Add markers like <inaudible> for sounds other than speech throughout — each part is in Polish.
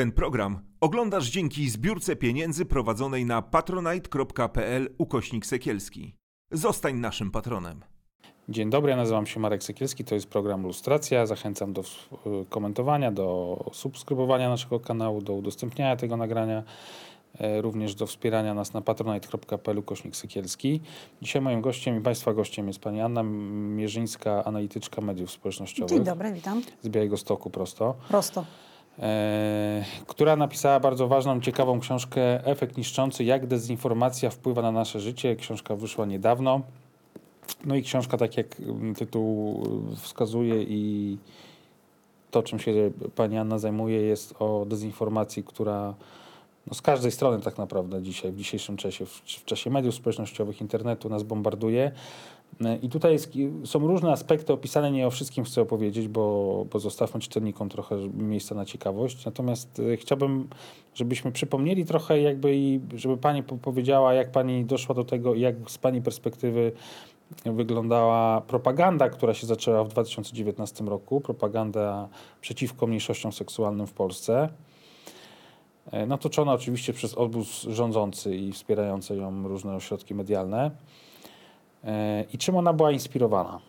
Ten program oglądasz dzięki zbiórce pieniędzy prowadzonej na patronite.pl ukośnik sekielski. Zostań naszym patronem. Dzień dobry, ja nazywam się Marek Sekielski, to jest program Lustracja. Zachęcam do y, komentowania, do subskrybowania naszego kanału, do udostępniania tego nagrania, e, również do wspierania nas na patronite.pl ukośnik sekielski. Dzisiaj moim gościem i Państwa gościem jest Pani Anna Mierzyńska, analityczka mediów społecznościowych. Dzień dobry, witam. Z Białego Stoku prosto. Prosto. E, która napisała bardzo ważną, ciekawą książkę Efekt niszczący, jak dezinformacja wpływa na nasze życie. Książka wyszła niedawno. No i książka, tak jak tytuł wskazuje i to, czym się pani Anna zajmuje, jest o dezinformacji, która no z każdej strony tak naprawdę dzisiaj, w dzisiejszym czasie, w, w czasie mediów społecznościowych, internetu nas bombarduje. I tutaj są różne aspekty opisane, nie o wszystkim chcę opowiedzieć, bo, bo zostawmy czytelnikom trochę miejsca na ciekawość. Natomiast e, chciałbym, żebyśmy przypomnieli trochę jakby i żeby Pani powiedziała, jak Pani doszła do tego i jak z Pani perspektywy wyglądała propaganda, która się zaczęła w 2019 roku, propaganda przeciwko mniejszościom seksualnym w Polsce. E, natoczona oczywiście przez obóz rządzący i wspierające ją różne ośrodki medialne. E, I czym ona była inspirowana?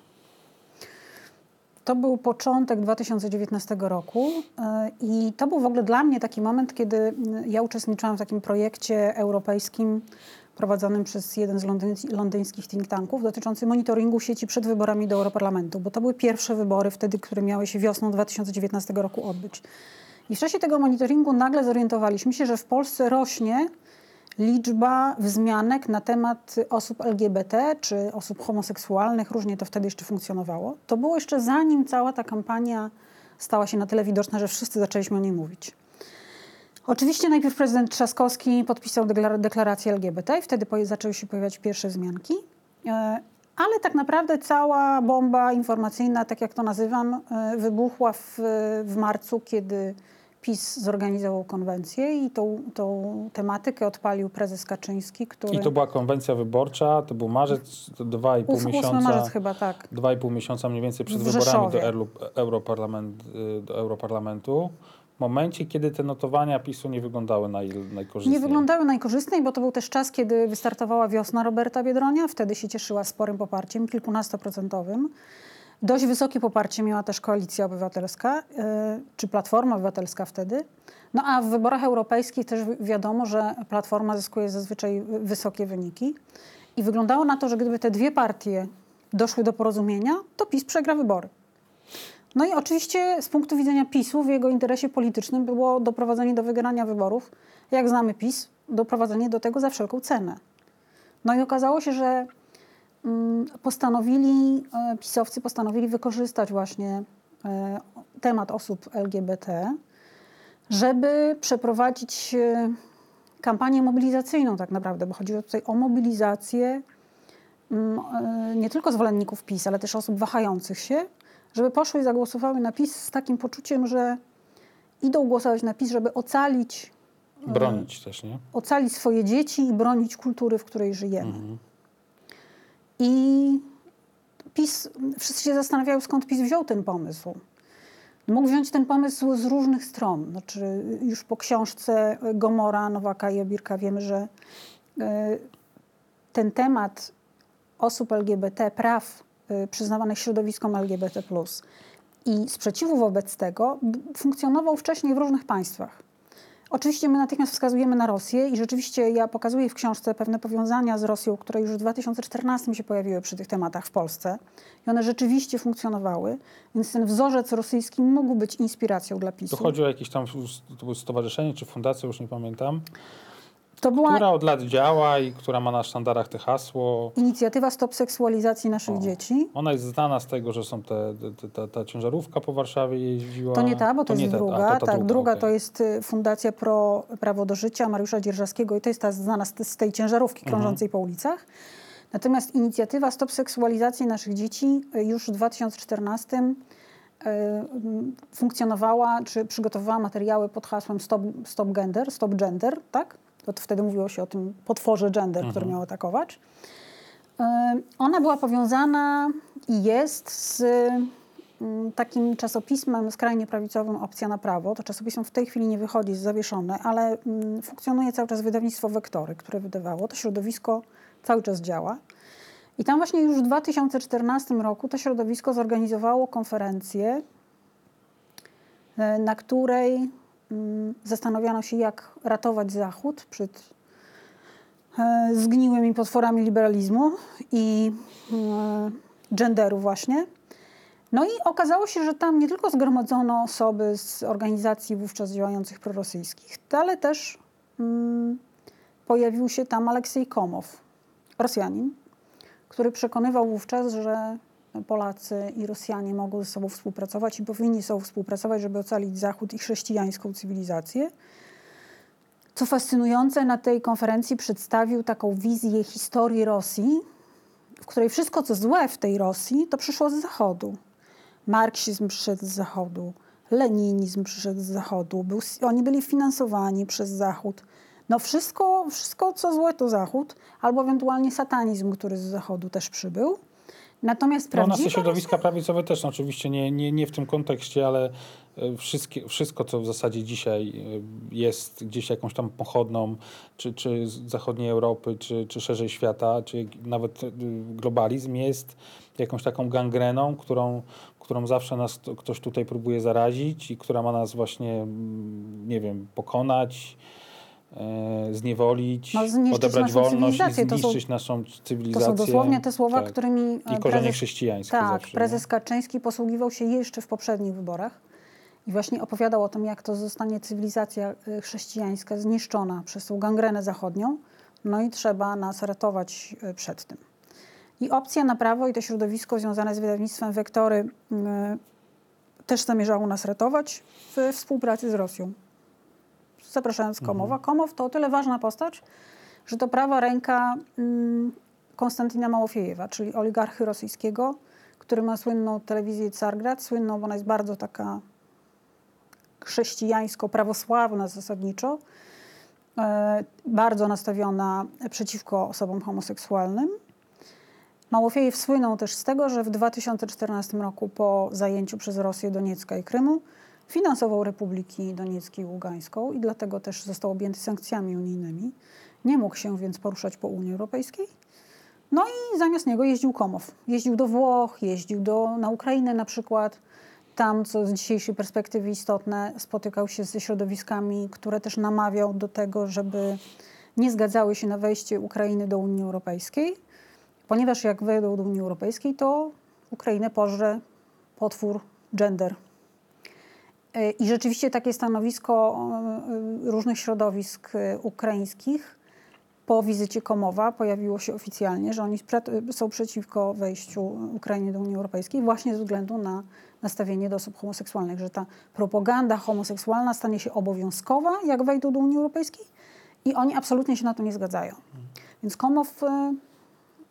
To był początek 2019 roku e, i to był w ogóle dla mnie taki moment, kiedy ja uczestniczyłam w takim projekcie europejskim prowadzonym przez jeden z londyńskich think tanków dotyczący monitoringu sieci przed wyborami do Europarlamentu, bo to były pierwsze wybory wtedy, które miały się wiosną 2019 roku odbyć. I w czasie tego monitoringu nagle zorientowaliśmy się, że w Polsce rośnie liczba wzmianek na temat osób LGBT czy osób homoseksualnych, różnie to wtedy jeszcze funkcjonowało. To było jeszcze zanim cała ta kampania stała się na tyle widoczna, że wszyscy zaczęliśmy o niej mówić. Oczywiście najpierw prezydent Trzaskowski podpisał deklarację LGBT i wtedy zaczęły się pojawiać pierwsze wzmianki. E, ale tak naprawdę cała bomba informacyjna, tak jak to nazywam, e, wybuchła w, w marcu, kiedy PiS zorganizował konwencję i tą, tą tematykę odpalił prezes Kaczyński, który... I to była konwencja wyborcza, to był marzec, to dwa i pół miesiąca... marzec chyba, tak. Dwa i pół miesiąca mniej więcej przed wyborami do, Europarlament, y, do Europarlamentu. W momencie, kiedy te notowania PiSu nie wyglądały naj, najkorzystniej. Nie wyglądały najkorzystniej, bo to był też czas, kiedy wystartowała wiosna Roberta Biedronia. Wtedy się cieszyła sporym poparciem, kilkunastoprocentowym. Dość wysokie poparcie miała też Koalicja Obywatelska, y, czy Platforma Obywatelska wtedy. No a w wyborach europejskich też wiadomo, że Platforma zyskuje zazwyczaj wysokie wyniki. I wyglądało na to, że gdyby te dwie partie doszły do porozumienia, to PiS przegra wybory. No i oczywiście z punktu widzenia PiSu w jego interesie politycznym było doprowadzenie do wygrania wyborów. Jak znamy PiS, doprowadzenie do tego za wszelką cenę. No i okazało się, że postanowili, e, pisowcy postanowili wykorzystać właśnie e, temat osób LGBT, żeby przeprowadzić e, kampanię mobilizacyjną tak naprawdę, bo chodziło tutaj o mobilizację mm, nie tylko zwolenników PiS, ale też osób wahających się, żeby poszły i zagłosowały na PiS z takim poczuciem, że idą głosować na PiS, żeby ocalić Bronić też, nie? Ocalić swoje dzieci i bronić kultury, w której żyjemy. Mhm. I PiS, wszyscy się zastanawiają, skąd PiS wziął ten pomysł. Mógł wziąć ten pomysł z różnych stron. Znaczy, już po książce Gomora, Nowaka i Obirka wiemy, że e, ten temat osób LGBT, praw e, przyznawanych środowiskom LGBT, i sprzeciwu wobec tego funkcjonował wcześniej w różnych państwach. Oczywiście my natychmiast wskazujemy na Rosję i rzeczywiście ja pokazuję w książce pewne powiązania z Rosją, które już w 2014 się pojawiły przy tych tematach w Polsce i one rzeczywiście funkcjonowały, więc ten wzorzec rosyjski mógł być inspiracją dla PiSu. To chodzi o jakieś tam stowarzyszenie czy fundację, już nie pamiętam. To była... Która od lat działa i która ma na sztandarach te hasło. Inicjatywa Stop Seksualizacji Naszych o. Dzieci. Ona jest znana z tego, że są te, te, te, ta ciężarówka po Warszawie jeździła. To nie ta, bo to, to jest druga. A, to tak, druga, druga okay. to jest y, Fundacja Pro Prawo do Życia Mariusza Dzierżawskiego i to jest ta znana z, z tej ciężarówki mhm. krążącej mhm. po ulicach. Natomiast inicjatywa Stop Seksualizacji Naszych Dzieci y, już w 2014 y, funkcjonowała, czy przygotowywała materiały pod hasłem Stop, Stop Gender, Stop Gender, tak? To wtedy mówiło się o tym potworze gender, mhm. który miał atakować. Ona była powiązana i jest z mm, takim czasopismem skrajnie prawicowym Opcja na Prawo. To czasopismo w tej chwili nie wychodzi, jest zawieszone, ale mm, funkcjonuje cały czas wydawnictwo Wektory, które wydawało. To środowisko cały czas działa. I tam właśnie już w 2014 roku to środowisko zorganizowało konferencję, e, na której zastanawiano się, jak ratować Zachód przed e, zgniłymi potworami liberalizmu i e, genderu właśnie. No i okazało się, że tam nie tylko zgromadzono osoby z organizacji wówczas działających prorosyjskich, ale też mm, pojawił się tam Aleksiej Komow, Rosjanin, który przekonywał wówczas, że Polacy i Rosjanie mogą ze sobą współpracować i powinni ze sobą współpracować, żeby ocalić Zachód i chrześcijańską cywilizację. Co fascynujące, na tej konferencji przedstawił taką wizję historii Rosji, w której wszystko, co złe w tej Rosji, to przyszło z Zachodu. Marksizm przyszedł z Zachodu, leninizm przyszedł z Zachodu, był, oni byli finansowani przez Zachód. No wszystko, wszystko, co złe, to Zachód, albo ewentualnie satanizm, który z Zachodu też przybył. Natomiast No, te prawdziwa środowiska prawicowe też, no, oczywiście nie, nie, nie w tym kontekście, ale e, wszystkie, wszystko, co w zasadzie dzisiaj e, jest gdzieś jakąś tam pochodną, czy, czy z zachodniej Europy, czy, czy szerzej świata, czy nawet e, globalizm jest jakąś taką gangreną, którą, którą zawsze nas to- ktoś tutaj próbuje zarazić i która ma nas właśnie, mm, nie wiem, pokonać, zniewolić, No, zniszczyć odebrać naszą wolność i. To są- zniszczyć naszą To cywilizację. są dosłownie te słowa, Tak. którymi I e, korzenie prezes, chrześcijańskie tak, zawsze. prezes Kaczyński posługiwał się jeszcze w poprzednich wyborach i właśnie opowiadał o tym, jak to zostanie cywilizacja e, chrześcijańska zniszczona przez tą gangrenę zachodnią, no i trzeba nas ratować e, przed tym. I opcja na prawo i to środowisko związane z wydawnictwem Wektory e, też zamierzało nas ratować w współpracy z Rosją. Zapraszając Komowa. Komow to o tyle ważna postać, że to prawa ręka mm, Konstantina Małofiejewa, czyli oligarchy rosyjskiego, który ma słynną telewizję Cargrad, słynną, bo ona jest bardzo taka chrześcijańsko-prawosławna zasadniczo, e, bardzo nastawiona przeciwko osobom homoseksualnym. Małofiejew słynął też z tego, że w 2014 roku po zajęciu przez Rosję Doniecka i Krymu finansował Republiki Doniecki i Ługańską i dlatego też został objęty sankcjami unijnymi. Nie mógł się więc poruszać po Unii Europejskiej. No i zamiast niego jeździł Komow. Jeździł do Włoch, jeździł do, na Ukrainę na przykład. Tam, co z dzisiejszej perspektywy istotne, spotykał się ze środowiskami, które też namawiał do tego, żeby nie zgadzały się na wejście Ukrainy do Unii Europejskiej, ponieważ jak wejdą do Unii Europejskiej, to Ukrainę pożre potwór gender. I rzeczywiście takie stanowisko e, e, różnych środowisk e, ukraińskich po wizycie Komowa pojawiło się oficjalnie, że oni są przeciwko wejściu Ukrainy do Unii Europejskiej właśnie ze względu na nastawienie do osób homoseksualnych, że ta propaganda homoseksualna stanie się obowiązkowa, jak wejdą do Unii Europejskiej i oni absolutnie się na to nie zgadzają. Więc Komow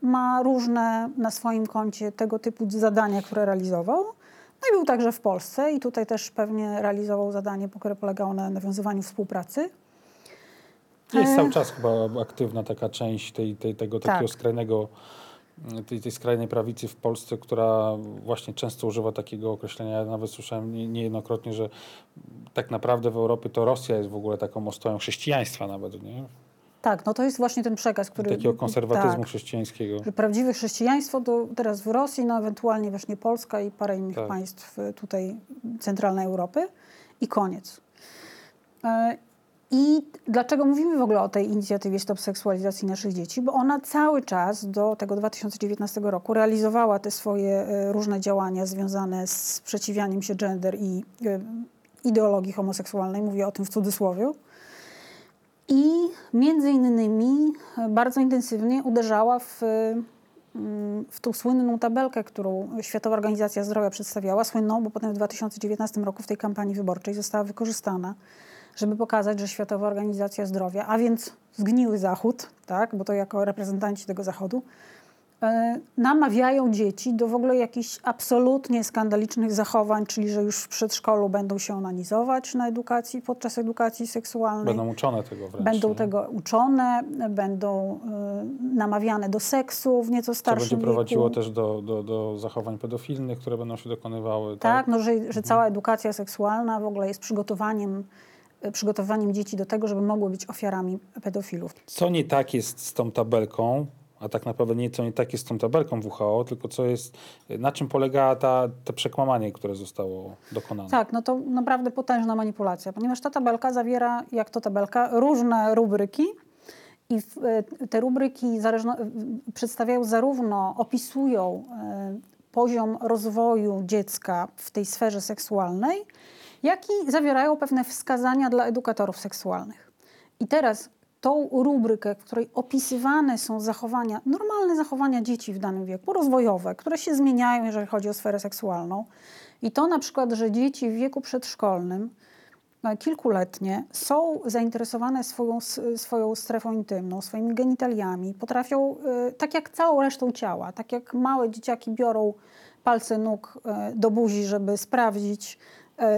ma różne na swoim koncie tego typu zadania, które realizował. No i był także w Polsce i tutaj też pewnie realizował zadanie, które polegało na nawiązywaniu współpracy. Jest E, cały czas chyba aktywna taka część tej, tej, tego takiego Tak. skrajnego, tej, tej skrajnej prawicy w Polsce, która właśnie często używa takiego określenia. Ja nawet słyszałem nie- niejednokrotnie, że tak naprawdę w Europie to Rosja jest w ogóle taką ostoją chrześcijaństwa nawet, nie? Tak, no to jest właśnie ten przekaz, który... Takiego konserwatyzmu tak, chrześcijańskiego. że prawdziwe chrześcijaństwo to teraz w Rosji, no ewentualnie właśnie Polska i parę innych Tak. państw y, tutaj centralnej Europy i koniec. E, I dlaczego mówimy w ogóle o tej inicjatywie Stop Seksualizacji Naszych Dzieci? Bo ona cały czas do tego 2019 roku realizowała te swoje e, różne działania związane z sprzeciwianiem się gender i e, ideologii homoseksualnej. Mówię o tym w cudzysłowie. I między innymi e, bardzo intensywnie uderzała w, mm, w tą słynną tabelkę, którą Światowa Organizacja Zdrowia przedstawiała, słynną, bo potem w 2019 roku w tej kampanii wyborczej została wykorzystana, żeby pokazać, że Światowa Organizacja Zdrowia, a więc zgniły Zachód, tak, bo to jako reprezentanci tego Zachodu, namawiają dzieci do w ogóle jakichś absolutnie skandalicznych zachowań, czyli że już w przedszkolu będą się onanizować na edukacji, podczas edukacji seksualnej. Będą uczone tego wręcz. Będą nie? tego uczone, będą y, namawiane do seksu w nieco Co starszym będzie prowadziło wieku. też do, do, do zachowań pedofilnych, które będą się dokonywały. Tak, no, że, że cała edukacja seksualna w ogóle jest przygotowaniem, y, przygotowaniem dzieci do tego, żeby mogły być ofiarami pedofilów. Co nie tak jest z tą tabelką, a tak naprawdę nie co nie tak jest z tą tabelką WHO, tylko co jest, na czym polega ta, to przekłamanie, które zostało dokonane. Tak, no to naprawdę potężna manipulacja, ponieważ ta tabelka zawiera, jak to tabelka, różne rubryki i w, y, te rubryki zależno, przedstawiają zarówno, opisują y, poziom rozwoju dziecka w tej sferze seksualnej, jak i zawierają pewne wskazania dla edukatorów seksualnych. I teraz tą rubrykę, w której opisywane są zachowania, normalne zachowania dzieci w danym wieku, rozwojowe, które się zmieniają, jeżeli chodzi o sferę seksualną. I to na przykład, że dzieci w wieku przedszkolnym, e, kilkuletnie, są zainteresowane swoją, swoją strefą intymną, swoimi genitaliami, potrafią, e, tak jak całą resztą ciała, tak jak małe dzieciaki biorą palce nóg e, do buzi, żeby sprawdzić,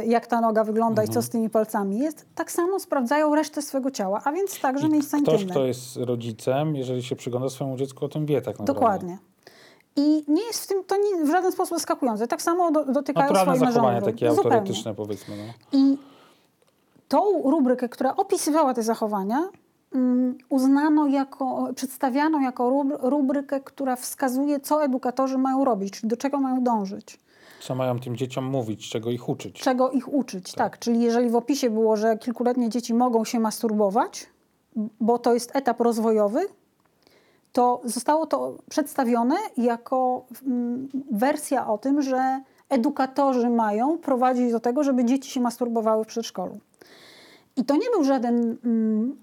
jak ta noga wygląda i co z tymi palcami jest, tak samo sprawdzają resztę swego ciała, a więc także I miejsca ktoś, intymne. kto jest rodzicem, jeżeli się przygląda swojemu dziecku, o tym wie tak naprawdę. Dokładnie. I nie jest w tym to nie, w żaden sposób zaskakujące. Tak samo do, dotykają Naturalne swoich zachowania, takie Zupełnie. autorytyczne powiedzmy. No. I tą rubrykę, która opisywała te zachowania, mm, uznano jako, przedstawiano jako rub- rubrykę, która wskazuje, co edukatorzy mają robić, czyli do czego mają dążyć, Co mają tym dzieciom mówić, czego ich uczyć. czego ich uczyć. Tak. Czyli jeżeli w opisie było, że kilkuletnie dzieci mogą się masturbować, bo to jest etap rozwojowy, to zostało to przedstawione jako mm, wersja o tym, że edukatorzy mają prowadzić do tego, żeby dzieci się masturbowały w przedszkolu. I to nie był żaden mm,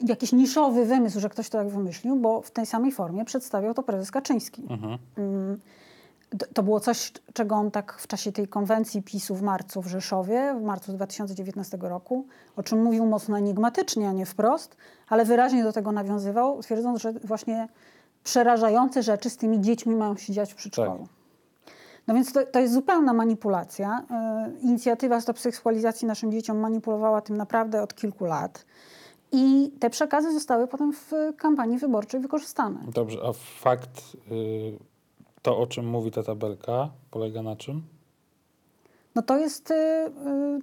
jakiś niszowy wymysł, że ktoś to tak wymyślił, bo w tej samej formie przedstawiał to prezes Kaczyński. Mm, to- było coś, czego on tak w czasie tej konwencji PiSu w marcu w Rzeszowie, w marcu 2019 roku, o czym mówił mocno enigmatycznie, a nie wprost, ale wyraźnie do tego nawiązywał, twierdząc, że właśnie przerażające rzeczy z tymi dziećmi mają się dziać w przedszkolu. No więc to, to jest zupełna manipulacja. E, Inicjatywa Stop Seksualizacji naszym dzieciom manipulowała tym naprawdę od kilku lat. I te przekazy zostały potem w kampanii wyborczej wykorzystane. Dobrze, a fakt, y, to o czym mówi ta tabelka, polega na czym? No to jest, y, y,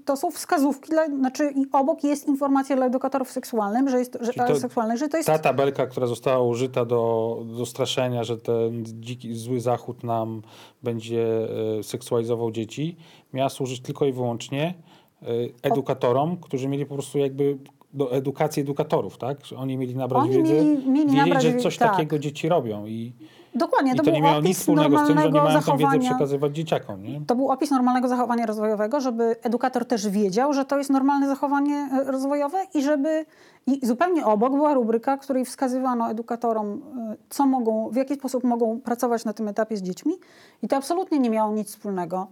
to są wskazówki, dla, znaczy i obok jest informacja dla edukatorów seksualnych, że jest, że, to- seksualnych, że to jest Ta tabelka, która została użyta do, do straszenia, że ten dziki, zły zachód nam będzie e, seksualizował dzieci, miała służyć tylko i wyłącznie edukatorom, którzy mieli po prostu jakby do edukacji edukatorów, tak? Oni mieli nabrać Oni wiedzę, mieli- mieli wiedzieć, nabrać że coś tak. takiego dzieci robią i, dokładnie, i to, nie miało nic wspólnego z tym, że normalnego mają tę wiedzę przekazywać dzieciakom, nie? To był opis normalnego zachowania rozwojowego, żeby edukator też wiedział, że to jest normalne zachowanie e, rozwojowe i żeby i zupełnie obok była rubryka, w której wskazywano edukatorom, e, co mogą, w jaki sposób mogą pracować na tym etapie z dziećmi. I to absolutnie nie miało nic wspólnego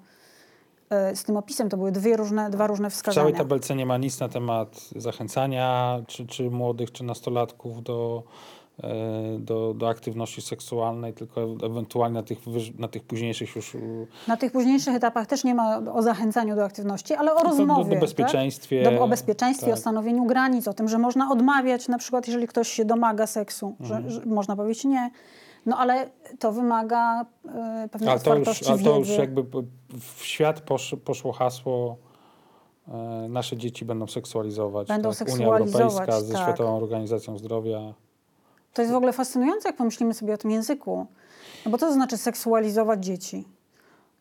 e, z tym opisem. To były dwie różne, dwa różne W wskazania. całej tabelce nie ma nic na temat zachęcania czy, czy młodych, czy nastolatków do, do, do aktywności seksualnej, tylko ewentualnie na tych, na tych późniejszych już Na tych późniejszych etapach też nie ma o zachęcaniu do aktywności, ale o do- rozmowie. do bezpieczeństwie, Tak? Do, o bezpieczeństwie, tak. o stanowieniu granic, o tym, że można odmawiać, na przykład jeżeli ktoś się domaga seksu, Mhm. że, że można powiedzieć nie. No ale to wymaga e, pewnej Ale to już, otwartości ale to już wiedzy. jakby po- w świat posz, poszło hasło e, nasze dzieci będą seksualizować. Będą tak? Unia seksualizować, Europejska ze tak. Światową Organizacją Zdrowia. To jest w ogóle fascynujące, jak pomyślimy sobie o tym języku. No bo to znaczy seksualizować dzieci?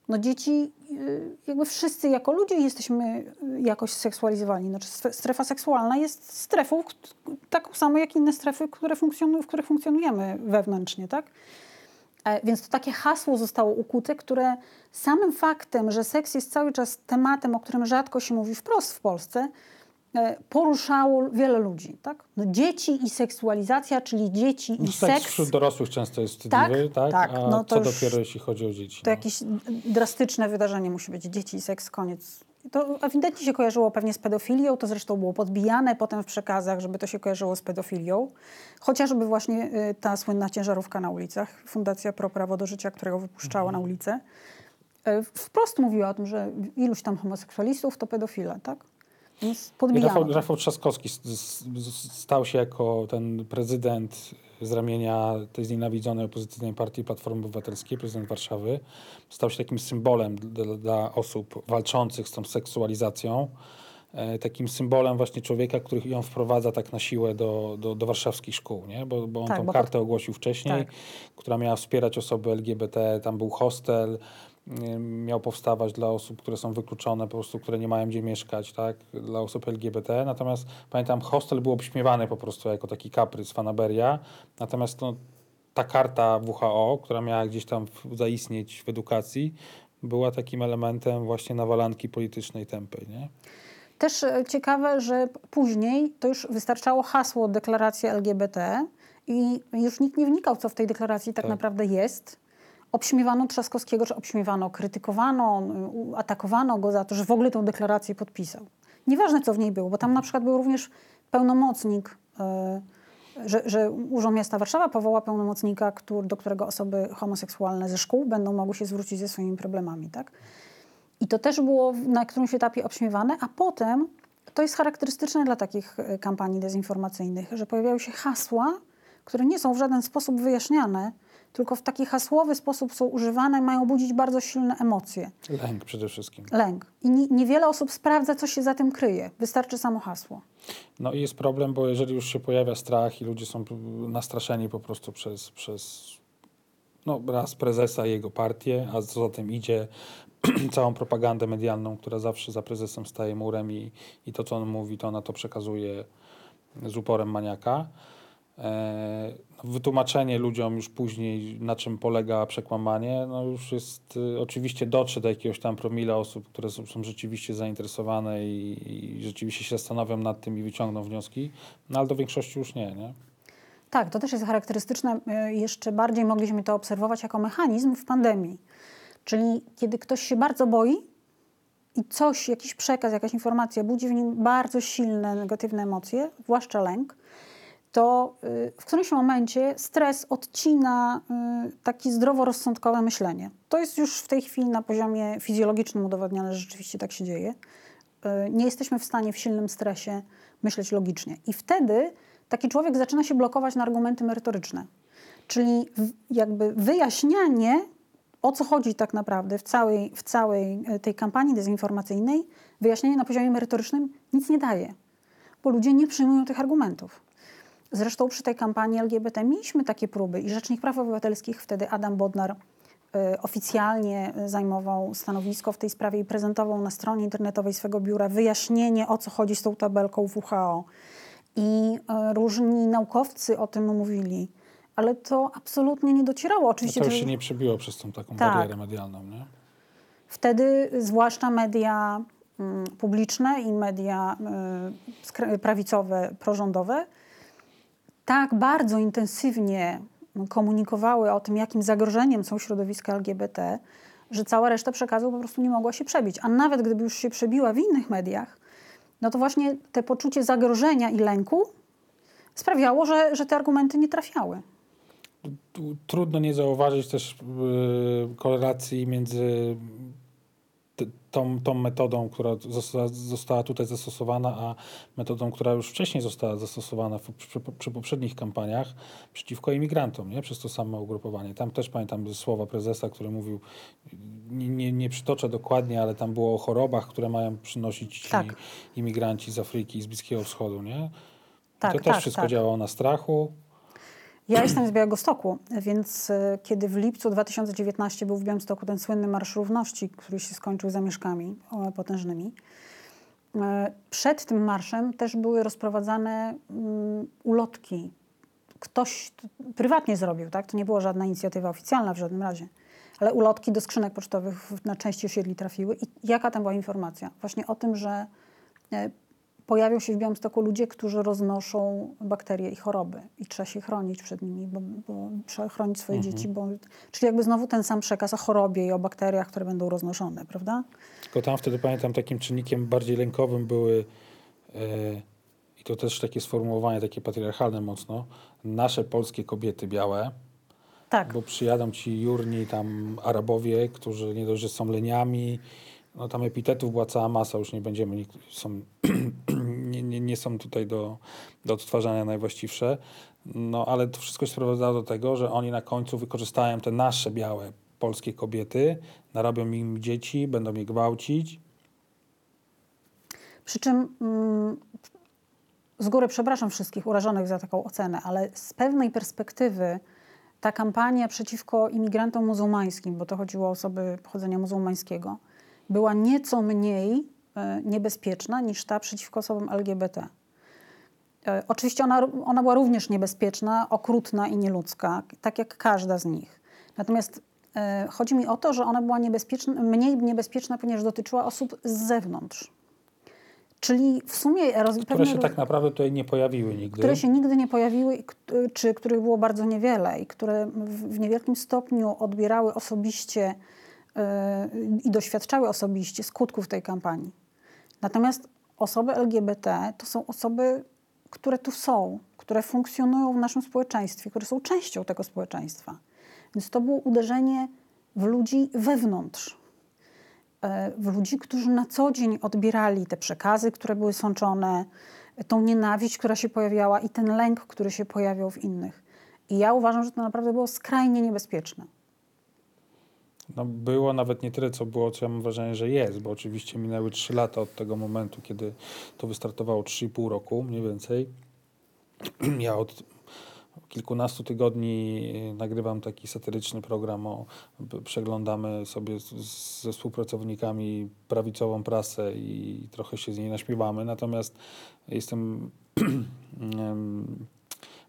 No dzieci, y, jakby wszyscy jako ludzie jesteśmy y, jakoś seksualizowani. Znaczy stre- strefa seksualna jest strefą taką samą jak inne strefy, które funkcjonują, w których funkcjonujemy wewnętrznie, tak? E, Więc to takie hasło zostało ukute, które samym faktem, że seks jest cały czas tematem, o którym rzadko się mówi wprost w Polsce, poruszało wiele ludzi. Tak? No dzieci i seksualizacja, czyli dzieci i No, seks seks, wśród dorosłych często jest Tak, wstydliwy, tak? tak, A no to co już- dopiero jeśli chodzi o dzieci? to no. jakieś drastyczne wydarzenie musi być. Dzieci i seks, koniec. To ewidentnie się kojarzyło pewnie z pedofilią, to zresztą było podbijane potem w przekazach, żeby to się kojarzyło z pedofilią. Chociażby właśnie y, ta słynna ciężarówka na ulicach, Fundacja Pro Prawo do Życia, którego wypuszczała na ulicę, y, wprost mówiła o tym, że iluś tam homoseksualistów to pedofile, tak? I podbijano. Rafał. Rafał Trzaskowski stał się jako ten prezydent z ramienia tej znienawidzonej opozycyjnej partii Platformy Obywatelskiej, prezydent Warszawy. Stał się takim symbolem dla, dla osób walczących z tą seksualizacją. E, takim symbolem właśnie człowieka, który ją wprowadza tak na siłę do, do, do warszawskich szkół, nie? Bo, bo on Tak, tą bo kartę ogłosił wcześniej, tak. która miała wspierać osoby LGBT, tam był hostel, miał powstawać dla osób, które są wykluczone, po prostu, które nie mają gdzie mieszkać, tak, dla osób LGBT. Natomiast pamiętam, hostel był obśmiewany po prostu jako taki kaprys, fanaberia. Natomiast no, ta karta WHO, która miała gdzieś tam zaistnieć w edukacji, była takim elementem właśnie nawalanki politycznej tępej, nie? Też e, ciekawe, że później to już wystarczało hasło deklaracja LGBT i już nikt nie wnikał, co w tej deklaracji tak, Tak. naprawdę jest. Obśmiewano Trzaskowskiego, czy obśmiewano, krytykowano, atakowano go za to, że w ogóle tę deklarację podpisał. Nieważne, co w niej było, bo tam na przykład był również pełnomocnik, e, że, że Urząd Miasta Warszawa powoła pełnomocnika, który, do którego osoby homoseksualne ze szkół będą mogły się zwrócić ze swoimi problemami, tak? I to też było na którymś etapie obśmiewane, a potem to jest charakterystyczne dla takich e, kampanii dezinformacyjnych, że pojawiają się hasła, które nie są w żaden sposób wyjaśniane, tylko w taki hasłowy sposób są używane, mają budzić bardzo silne emocje, Lęk przede wszystkim. lęk. I ni- niewiele osób sprawdza, co się za tym kryje. Wystarczy samo hasło. No i jest problem, bo jeżeli już się pojawia strach i ludzie są nastraszeni po prostu przez, przez no, raz prezesa i jego partię, a co za tym idzie, <clears throat> całą propagandę medialną, która zawsze za prezesem staje murem i, i to, co on mówi, to ona to przekazuje z uporem maniaka. E, wytłumaczenie ludziom już później, na czym polega przekłamanie, no już jest, y, oczywiście dotrze do jakiegoś tam promila osób, które są, rzeczywiście zainteresowane i, i rzeczywiście się zastanawiam nad tym i wyciągną wnioski, no ale do większości już nie, nie? Tak, to też jest charakterystyczne. E, Jeszcze bardziej mogliśmy to obserwować jako mechanizm w pandemii. Czyli kiedy ktoś się bardzo boi i coś, jakiś przekaz, jakaś informacja budzi w nim bardzo silne negatywne emocje, zwłaszcza lęk, to y, w którymś momencie stres odcina y, takie zdroworozsądkowe myślenie. To jest już w tej chwili na poziomie fizjologicznym udowodnione, że rzeczywiście tak się dzieje. Y, Nie jesteśmy w stanie w silnym stresie myśleć logicznie. I wtedy taki człowiek zaczyna się blokować na argumenty merytoryczne. Czyli jakby wyjaśnianie, o co chodzi tak naprawdę w całej, w całej tej kampanii dezinformacyjnej, wyjaśnienie na poziomie merytorycznym nic nie daje, bo ludzie nie przyjmują tych argumentów. Zresztą przy tej kampanii LGBT mieliśmy takie próby i Rzecznik Praw Obywatelskich, wtedy Adam Bodnar, e, oficjalnie zajmował stanowisko w tej sprawie i prezentował na stronie internetowej swego biura wyjaśnienie, o co chodzi z tą tabelką WHO. I e, różni naukowcy o tym mówili, ale to absolutnie nie docierało. No Oczywiście to już się nie przebiło przez tą taką Tak. barierę medialną, nie? Wtedy zwłaszcza media mm, publiczne i media y, prawicowe, prorządowe tak bardzo intensywnie komunikowały o tym, jakim zagrożeniem są środowiska LGBT, że cała reszta przekazu po prostu nie mogła się przebić. A nawet gdyby już się przebiła w innych mediach, no to właśnie te poczucie zagrożenia i lęku sprawiało, że, że te argumenty nie trafiały. Trudno nie zauważyć też yy, korelacji między tą, tą metodą, która została, tutaj zastosowana, a metodą, która już wcześniej została zastosowana w, przy, przy poprzednich kampaniach przeciwko imigrantom, nie? przez to samo ugrupowanie. Tam też pamiętam słowa prezesa, który mówił, nie, nie, nie przytoczę dokładnie, ale tam było o chorobach, które mają przynosić Tak. imigranci z Afryki i z Bliskiego Wschodu. Nie? Tak, to też tak, wszystko tak. działało na strachu. Ja jestem z Białegostoku, więc e, kiedy w lipcu 2019 był w Białymstoku ten słynny Marsz Równości, który się skończył zamieszkami potężnymi, e, przed tym marszem też były rozprowadzane mm, ulotki. Ktoś prywatnie zrobił, tak? To nie była żadna inicjatywa oficjalna w żadnym razie. Ale ulotki do skrzynek pocztowych na części osiedli trafiły. I jaka tam była informacja? Właśnie o tym, że e, pojawią się w Białymstoku ludzie, którzy roznoszą bakterie i choroby i trzeba się chronić przed nimi, bo, bo trzeba chronić swoje dzieci, bo, czyli jakby znowu ten sam przekaz o chorobie i o bakteriach, które będą roznoszone, prawda? Tylko tam wtedy pamiętam takim czynnikiem bardziej lękowym były e, i to też takie sformułowanie takie patriarchalne mocno, nasze polskie kobiety białe, Tak. bo przyjadą ci jurni tam Arabowie, którzy nie dość, że są leniami, no tam epitetów była cała masa, już nie będziemy, są, <clears throat> nie, nie, nie są tutaj do, do odtwarzania najwłaściwsze, no ale to wszystko się sprowadzało do tego, że oni na końcu wykorzystają te nasze białe polskie kobiety, narobią im dzieci, będą je gwałcić, Przy czym mm, z góry przepraszam wszystkich urażonych za taką ocenę, ale z pewnej perspektywy ta kampania przeciwko imigrantom muzułmańskim, bo to chodziło o osoby pochodzenia muzułmańskiego, była nieco mniej e, niebezpieczna niż ta przeciwko osobom LGBT. E, Oczywiście ona, ona była również niebezpieczna, okrutna i nieludzka, tak jak każda z nich. Natomiast e, chodzi mi o to, że ona była niebezpieczna, mniej niebezpieczna, ponieważ dotyczyła osób z zewnątrz. Czyli w sumie które się tak naprawdę tutaj nie pojawiły nigdy. które się nigdy nie pojawiły, czy których było bardzo niewiele i które w, niewielkim stopniu odbierały osobiście i doświadczały osobiście skutków tej kampanii. Natomiast osoby LGBT to są osoby, które tu są, które funkcjonują w naszym społeczeństwie, które są częścią tego społeczeństwa. Więc to było uderzenie w ludzi wewnątrz e, w ludzi, którzy na co dzień odbierali te przekazy, które były sączone, tą nienawiść, która się pojawiała i ten lęk, który się pojawiał w innych. I ja uważam, że to naprawdę było skrajnie niebezpieczne. No było nawet nie tyle, co było, co ja mam wrażenie, że jest, bo oczywiście minęły 3 lata od tego momentu, kiedy to wystartowało 3,5 roku mniej więcej. <clears throat> Ja od kilkunastu tygodni nagrywam taki satyryczny program, o, przeglądamy sobie z, z, ze współpracownikami prawicową prasę i trochę się z niej naśmiewamy, natomiast jestem <clears throat> em,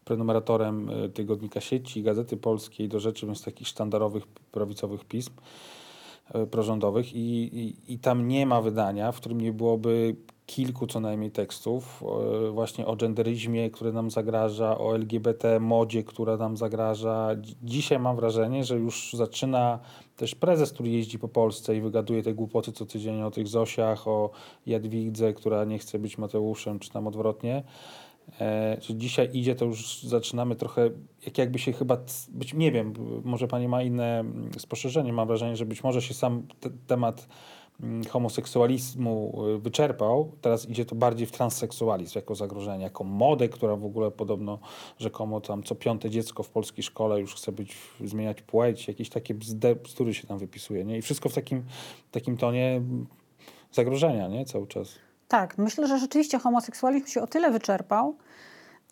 prenumeratorem y, tygodnika sieci, Gazety Polskiej, do rzeczy, więc takich sztandarowych prawicowych pism y, prorządowych i, i, i tam nie ma wydania, w którym nie byłoby kilku co najmniej tekstów y, właśnie o genderyzmie, który nam zagraża, o LGBT modzie, która nam zagraża. Dzi- Dzisiaj mam wrażenie, że już zaczyna też prezes, który jeździ po Polsce i wygaduje te głupoty co tydzień o tych Zosiach, o Jadwidze, która nie chce być Mateuszem, czy tam odwrotnie. E, dzisiaj idzie, to już zaczynamy trochę, jak jakby się chyba, być, nie wiem, może pani ma inne mm, spostrzeżenie, mam wrażenie, że być może się sam te, temat mm, homoseksualizmu y, wyczerpał, teraz idzie to bardziej w transseksualizm jako zagrożenie, jako modę, która w ogóle podobno rzekomo tam co piąte dziecko w polskiej szkole już chce być, zmieniać płeć, jakieś takie bzdury się tam wypisuje, nie? I wszystko w takim, takim tonie mm, zagrożenia, nie? Cały czas. Tak, myślę, że rzeczywiście homoseksualizm się o tyle wyczerpał,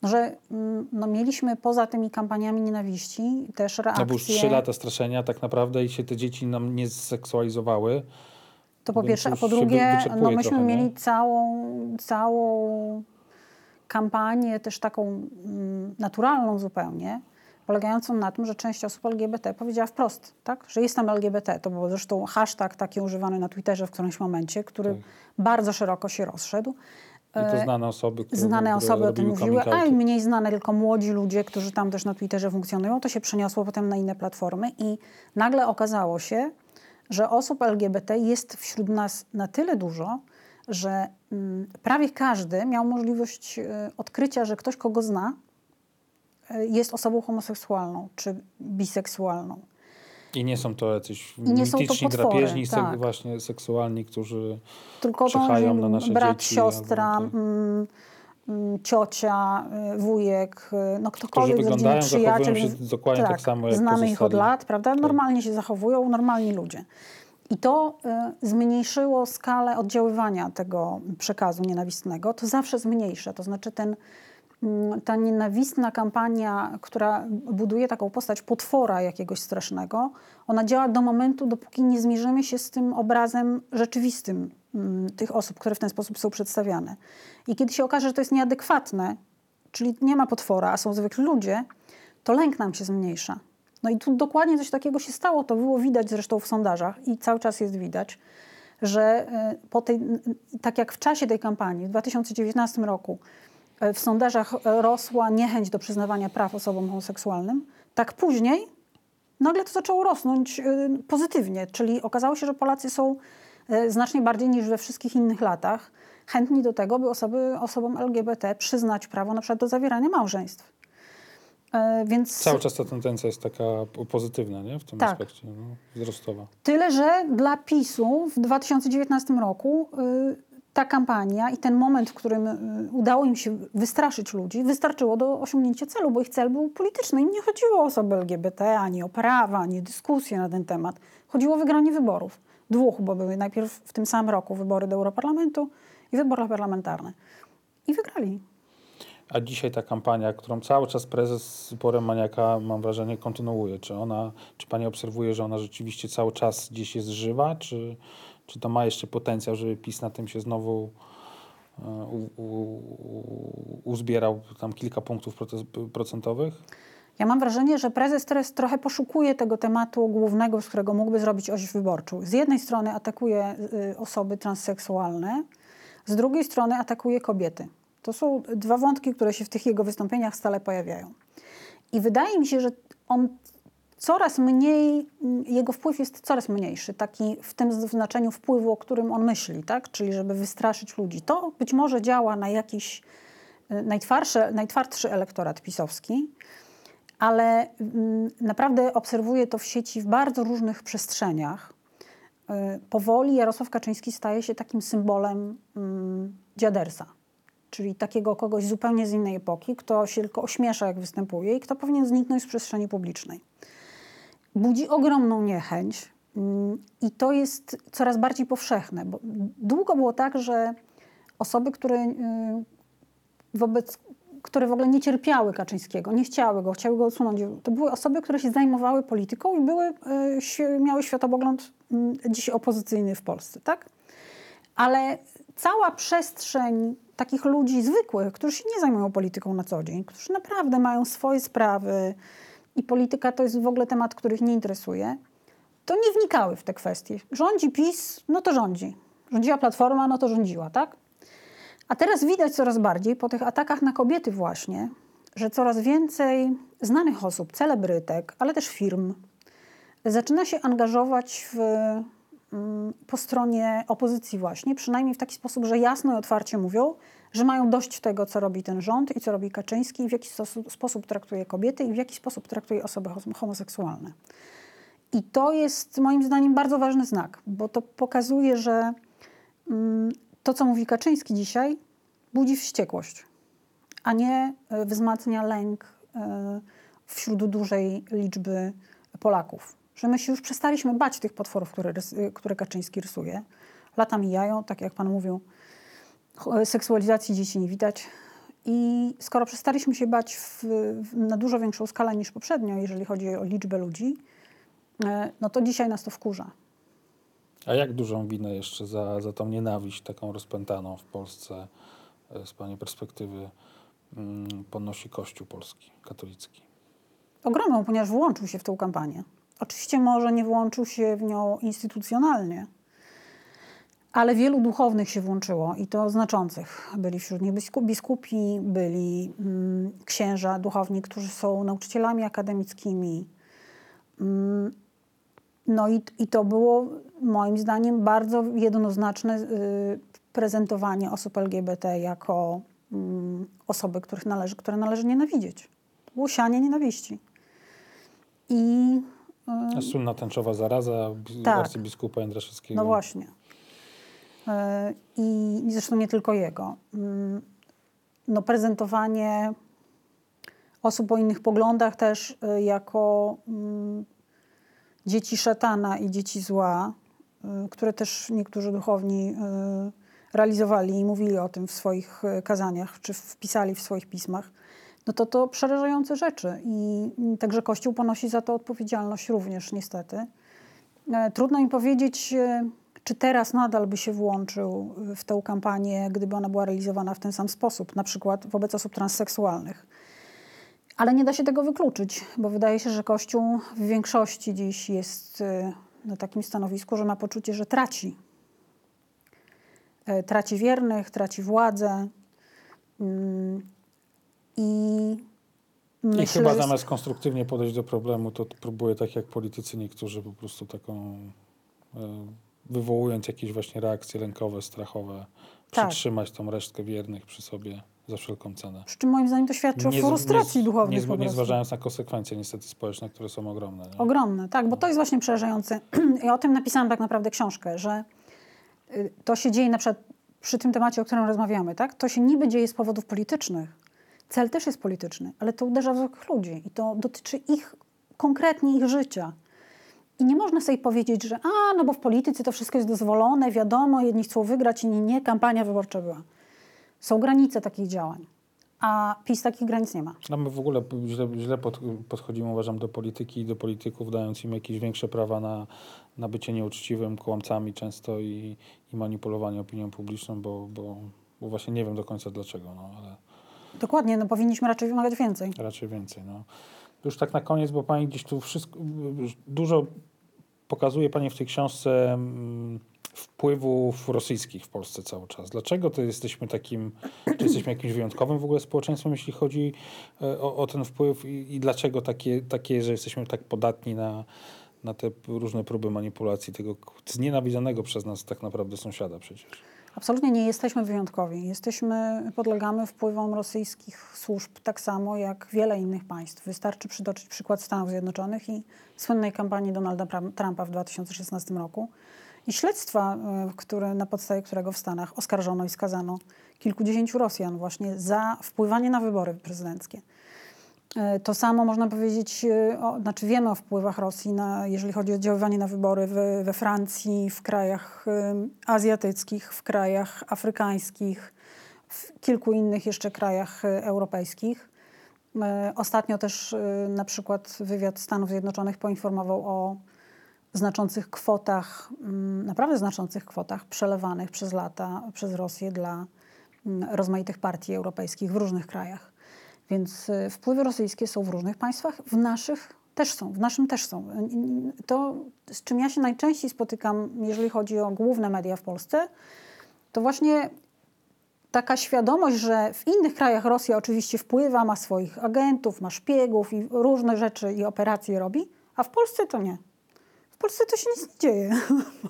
że mm, no, mieliśmy poza tymi kampaniami nienawiści też reakcje. No bo już trzy lata straszenia tak naprawdę i się te dzieci nam nie zseksualizowały. To po pierwsze, a po drugie, no myśmy trochę, mieli całą, całą kampanię, też taką mm, naturalną zupełnie, polegającą na tym, że część osób LGBT powiedziała wprost, tak? że jestem LGBT. To był zresztą hashtag taki używany na Twitterze w którymś momencie, który Tak. bardzo szeroko się rozszedł. I to znane osoby, które, Znane osoby o tym mówiły, a mniej znane tylko młodzi ludzie, którzy tam też na Twitterze funkcjonują. To się przeniosło potem na inne platformy i nagle okazało się, że osób LGBT jest wśród nas na tyle dużo, że mm, prawie każdy miał możliwość e, odkrycia, że ktoś, kogo zna, e, jest osobą homoseksualną czy biseksualną. I nie są to jacyś nie są to mityczni potwory, drapieżni, tak. właśnie seksualni, którzy Tylko Czyhają na nasze brat, dzieci siostra, albo tak. mm, ciocia, y, wujek, y, no którzy ktokolwiek z rodziny, wyglądają, przyjaciel. się dokładnie tak, samo, jak Znamy ich od lat, prawda? Normalnie się zachowują, normalni ludzie. I to y, zmniejszyło skalę oddziaływania tego przekazu nienawistnego. To zawsze zmniejsza. To znaczy ten, ta nienawistna kampania, która buduje taką postać potwora jakiegoś strasznego, ona działa do momentu, dopóki nie zmierzymy się z tym obrazem rzeczywistym mm, tych osób, które w ten sposób są przedstawiane. I kiedy się okaże, że to jest nieadekwatne, czyli nie ma potwora, a są zwykli ludzie, to lęk nam się zmniejsza. No i tu dokładnie coś takiego się stało. To było widać zresztą w sondażach i cały czas jest widać. że e, po tej, tak jak w czasie tej kampanii w 2019 roku w sondażach e, rosła niechęć do przyznawania praw osobom homoseksualnym, tak później nagle to zaczęło rosnąć y, pozytywnie, czyli okazało się, że Polacy są znacznie bardziej niż we wszystkich innych latach chętni do tego, by osoby, osobom LGBT przyznać prawo na przykład do zawierania małżeństw. Więc Cały czas ta tendencja jest taka po- pozytywna, nie? W tym Tak. aspekcie, no, wzrostowa. Tyle, że dla PiSu w 2019 roku y, ta kampania i ten moment, w którym y, udało im się wystraszyć ludzi, wystarczyło do osiągnięcia celu, bo ich cel był polityczny. Im nie chodziło o osoby LGBT, ani o prawa, ani dyskusję na ten temat. Chodziło o wygranie wyborów. Dwóch, bo były najpierw w tym samym roku wybory do Europarlamentu i wybory parlamentarne. I wygrali. A dzisiaj ta kampania, którą cały czas prezes porem maniaka, mam wrażenie, kontynuuje. Czy ona, czy pani obserwuje, że ona rzeczywiście cały czas gdzieś jest żywa, czy, czy to ma jeszcze potencjał, żeby PiS na tym się znowu e, u, u, uzbierał tam kilka punktów proce- procentowych? Ja mam wrażenie, że prezes teraz trochę poszukuje tego tematu głównego, z którego mógłby zrobić oś wyborczą. Z jednej strony atakuje y, osoby transseksualne, z drugiej strony atakuje kobiety. To są dwa wątki, które się w tych jego wystąpieniach stale pojawiają. I wydaje mi się, że on coraz mniej, jego wpływ jest coraz mniejszy, taki w tym znaczeniu wpływu, o którym on myśli, tak? czyli żeby wystraszyć ludzi. To być może działa na jakiś y, najtwardszy, najtwardszy elektorat pisowski, ale mm, naprawdę obserwuję to w sieci w bardzo różnych przestrzeniach. Y, Powoli Jarosław Kaczyński staje się takim symbolem mm, dziadersa, czyli takiego kogoś zupełnie z innej epoki, kto się tylko ośmiesza, jak występuje i kto powinien zniknąć z przestrzeni publicznej. Budzi ogromną niechęć mm, i to jest coraz bardziej powszechne, bo długo było tak, że osoby, które y, wobec, które w ogóle nie cierpiały Kaczyńskiego, nie chciały go, chciały go odsunąć. To były osoby, które się zajmowały polityką i były, y, miały światopogląd y, dziś opozycyjny w Polsce, tak? Ale cała przestrzeń takich ludzi zwykłych, którzy się nie zajmują polityką na co dzień, którzy naprawdę mają swoje sprawy i polityka to jest w ogóle temat, który ich nie interesuje, to nie wnikały w te kwestie. Rządzi PiS, no to rządzi. Rządziła Platforma, no to rządziła, tak? A teraz widać coraz bardziej po tych atakach na kobiety właśnie, że coraz więcej znanych osób, celebrytek, ale też firm zaczyna się angażować w, mm, po stronie opozycji właśnie, przynajmniej w taki sposób, że jasno i otwarcie mówią, że mają dość tego, co robi ten rząd i co robi Kaczyński, i w jaki sposób, traktuje kobiety i w jaki sposób traktuje osoby hom- homoseksualne. I to jest moim zdaniem bardzo ważny znak, bo to pokazuje, że mm, to, co mówi Kaczyński dzisiaj, budzi wściekłość, a nie e, wzmacnia lęk e, wśród dużej liczby Polaków. Że my się już przestaliśmy bać tych potworów, które, które Kaczyński rysuje. Lata mijają, tak jak pan mówił, seksualizacji dzieci nie widać. I skoro przestaliśmy się bać w, w, na dużo większą skalę niż poprzednio, jeżeli chodzi o liczbę ludzi, e, no to dzisiaj nas to wkurza. A jak dużą winę jeszcze za, za tą nienawiść taką rozpętaną w Polsce e, z pani perspektywy mm, ponosi Kościół polski, katolicki? ogromną, ponieważ włączył się w tę kampanię. Oczywiście może nie włączył się w nią instytucjonalnie, ale wielu duchownych się włączyło i to znaczących. Byli wśród nich bisku- biskupi, byli mm, księża, duchowni, którzy są nauczycielami akademickimi. Mm, no i, i to było moim zdaniem bardzo jednoznaczne y, prezentowanie osób LGBT jako mm, osoby, których należy, które należy nienawidzieć. Łusianie nienawiści. I A słynna tęczowa zaraza Tak. arcybiskupa Jędraszewskiego. no właśnie. E, I zresztą nie tylko jego. Mm, No prezentowanie osób o innych poglądach też e, jako mm, dzieci szatana i dzieci zła, e, które też niektórzy duchowni realizowali i mówili o tym w swoich kazaniach, czy wpisali w swoich pismach, no to to przerażające rzeczy. I mm, także Kościół ponosi za to odpowiedzialność również niestety. Trudno mi powiedzieć, czy teraz nadal by się włączył w tę kampanię, gdyby ona była realizowana w ten sam sposób, na przykład wobec osób transseksualnych. Ale nie da się tego wykluczyć, bo wydaje się, że Kościół w większości dziś jest e, na takim stanowisku, że ma poczucie, że traci e, traci wiernych, traci władzę. Mm, I I myślę, chyba że- zamiast konstruktywnie podejść do problemu, to próbuje tak jak politycy niektórzy po prostu taką e, wywołując jakieś właśnie reakcje lękowe, strachowe, Tak. przytrzymać tą resztkę wiernych przy sobie za wszelką cenę. Przy czym moim zdaniem to świadczy o frustracji nie, duchownej nie, nie zważając na konsekwencje niestety społeczne, które są ogromne. Nie? Ogromne, tak, bo to jest właśnie przerażające. <clears throat> Ja o tym napisałam tak naprawdę książkę, że y, to się dzieje na przykład przy tym temacie, o którym rozmawiamy, tak? To się niby dzieje z powodów politycznych. Cel też jest polityczny, ale to uderza w zwykłych ludzi i to dotyczy ich, konkretnie ich życia. I nie można sobie powiedzieć, że a, no bo w polityce to wszystko jest dozwolone, wiadomo, jedni chcą wygrać, inni nie, kampania wyborcza była. Są granice takich działań, a PiS takich granic nie ma. No my w ogóle źle, źle pod, podchodzimy, uważam, do polityki i do polityków, dając im jakieś większe prawa na, na bycie nieuczciwym, kłamcami często i, i manipulowanie opinią publiczną, bo, bo, bo właśnie nie wiem do końca dlaczego, no ale Dokładnie, no powinniśmy raczej wymagać więcej. raczej więcej. No. Już tak na koniec, bo Pani gdzieś tu wszystko, dużo pokazuje Pani w tej książce mm, wpływów rosyjskich w Polsce cały czas. Dlaczego to jesteśmy takim, czy jesteśmy jakimś wyjątkowym w ogóle społeczeństwem, jeśli chodzi e, o, o ten wpływ i, i dlaczego takie, takie, że jesteśmy tak podatni na, na te różne próby manipulacji tego znienawidzonego przez nas tak naprawdę sąsiada przecież. Absolutnie nie jesteśmy wyjątkowi. Jesteśmy, podlegamy wpływom rosyjskich służb tak samo jak wiele innych państw. Wystarczy przytoczyć przykład Stanów Zjednoczonych i słynnej kampanii Donalda Trumpa w 2016 roku i śledztwa, e, które, na podstawie którego w Stanach oskarżono i skazano kilkudziesięciu Rosjan właśnie za wpływanie na wybory prezydenckie. E, To samo można powiedzieć, e, o, znaczy wiemy o wpływach Rosji, na, jeżeli chodzi o oddziaływanie na wybory we, we Francji, w krajach em, azjatyckich, w krajach afrykańskich, w kilku innych jeszcze krajach e, europejskich. E, Ostatnio też na przykład wywiad Stanów Zjednoczonych poinformował o znaczących kwotach, naprawdę znaczących kwotach przelewanych przez lata przez Rosję dla rozmaitych partii europejskich w różnych krajach. Więc y, wpływy rosyjskie są w różnych państwach, w naszych też są, w naszym też są. To, z czym ja się najczęściej spotykam, jeżeli chodzi o główne media w Polsce, to właśnie taka świadomość, że w innych krajach Rosja oczywiście wpływa, ma swoich agentów, ma szpiegów i różne rzeczy i operacje robi, a w Polsce to nie. W Polsce to się nic nie dzieje.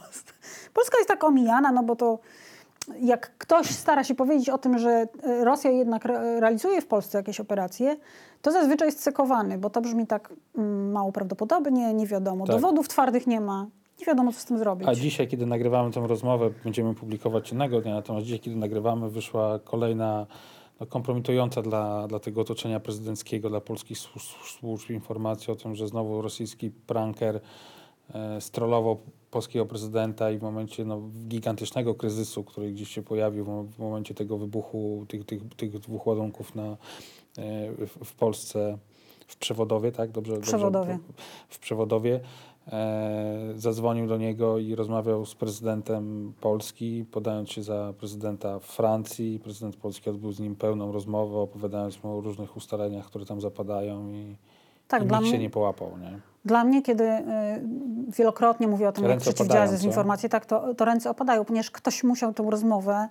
<laughs> Polska jest tak omijana, no bo to jak ktoś stara się powiedzieć o tym, że e, Rosja jednak re- realizuje w Polsce jakieś operacje, to zazwyczaj jest cekowany, bo to brzmi tak mm, mało prawdopodobnie, nie wiadomo. Tak. Dowodów twardych nie ma, nie wiadomo co z tym zrobić. A dzisiaj, kiedy nagrywamy tę rozmowę, będziemy publikować innego dnia, natomiast dzisiaj, kiedy nagrywamy, wyszła kolejna no, kompromitująca dla, dla tego otoczenia prezydenckiego, dla polskich służb, służb informacja o tym, że znowu rosyjski pranker e, strollował polskiego prezydenta i w momencie no, gigantycznego kryzysu, który gdzieś się pojawił w, momencie tego wybuchu tych, tych, tych dwóch ładunków na, e, w, w Polsce w Przewodowie, tak? Dobrze, Przewodowie. Dobrze, w Przewodowie. E, zadzwonił do niego i rozmawiał z prezydentem Polski, podając się za prezydenta Francji. Prezydent Polski odbył z nim pełną rozmowę, opowiadając mu o różnych ustaleniach, które tam zapadają i, tak, i dla nikt się nie połapał. Nie? Dla mnie, kiedy y, wielokrotnie mówię o tym, jak Ręce przeciwdziałać opadają, co? dezinformacji, tak, to, to ręce opadają, ponieważ ktoś musiał tę rozmowę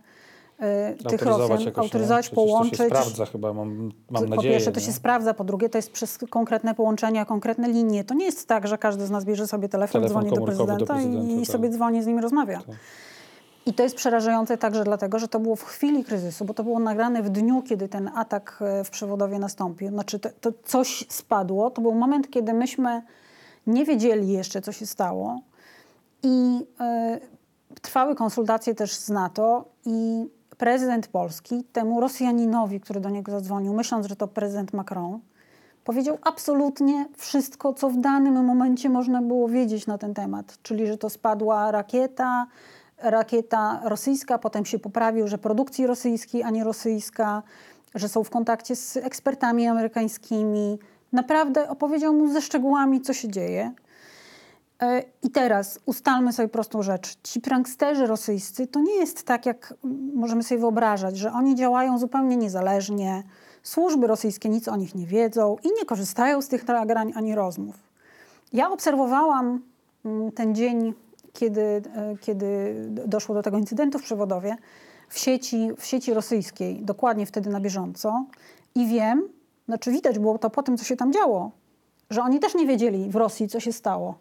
y, tych Rosjan nie? autoryzować, Przecież połączyć. To się sprawdza chyba, mam, mam nadzieję. Po pierwsze, to nie? się sprawdza, po drugie, to jest przez konkretne połączenia, konkretne linie. To nie jest tak, że każdy z nas bierze sobie telefon, Telefon dzwoni do komórkowy do prezydenta, prezydenta, i tak. sobie dzwoni, z nim rozmawia. Tak. I to jest przerażające także dlatego, że to było w chwili kryzysu, bo to było nagrane w dniu, kiedy ten atak e, w przewodowie nastąpił. Znaczy, to, to coś spadło. To był moment, kiedy myśmy nie wiedzieli jeszcze, co się stało. I e, trwały konsultacje też z NATO i prezydent Polski temu Rosjaninowi, który do niego zadzwonił, myśląc, że to prezydent Macron, powiedział absolutnie wszystko, co w danym momencie można było wiedzieć na ten temat. Czyli, że to spadła rakieta, rakieta rosyjska, potem się poprawił, że produkcji rosyjskiej, a nie rosyjska, że są w kontakcie z ekspertami amerykańskimi. Naprawdę opowiedział mu ze szczegółami, co się dzieje. E, I teraz ustalmy sobie prostą rzecz. Ci pranksterzy rosyjscy to nie jest tak, jak możemy sobie wyobrażać, że oni działają zupełnie niezależnie. Służby rosyjskie nic o nich nie wiedzą i nie korzystają z tych nagrań ani rozmów. Ja obserwowałam mm, ten dzień kiedy, e, kiedy doszło do tego incydentu w Przewodowie, w sieci, w sieci rosyjskiej, dokładnie wtedy na bieżąco. I wiem, znaczy widać było to po tym, co się tam działo, że oni też nie wiedzieli w Rosji, co się stało.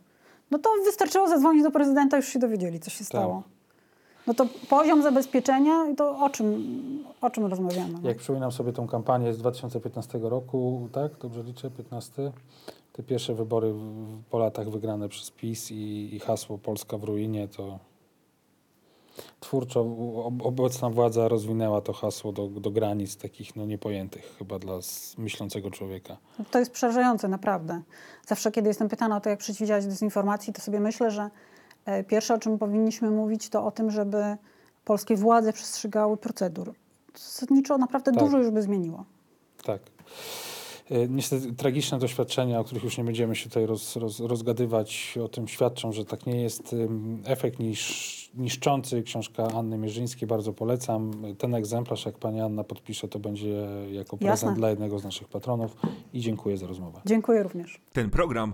No to wystarczyło zadzwonić do prezydenta, już się dowiedzieli, co się stało. No to poziom zabezpieczenia, to o czym, o czym rozmawiamy? no? Jak przypominam sobie tą kampanię z 2015 roku, tak? Dobrze liczę? 15? Te pierwsze wybory po latach wygrane przez PiS i, i hasło Polska w ruinie, to twórczo ob- obecna władza rozwinęła to hasło do, do granic takich no, niepojętych chyba dla myślącego człowieka. To jest przerażające, naprawdę. Zawsze, kiedy jestem pytana o to, jak przeciwdziałać dezinformacji, to sobie myślę, że pierwsze, o czym powinniśmy mówić, to o tym, żeby polskie władze przestrzegały procedur. Zasadniczo naprawdę Tak. dużo już by zmieniło. Tak. E, Niestety tragiczne doświadczenia, o których już nie będziemy się tutaj roz, roz, rozgadywać, o tym świadczą, że tak nie jest. Efekt nisz, niszczący, książka Anny Mierzyńskiej, bardzo polecam. Ten egzemplarz, jak pani Anna podpisze, to będzie jako prezent Jasne. dla jednego z naszych patronów i dziękuję za rozmowę. Dziękuję również. Ten program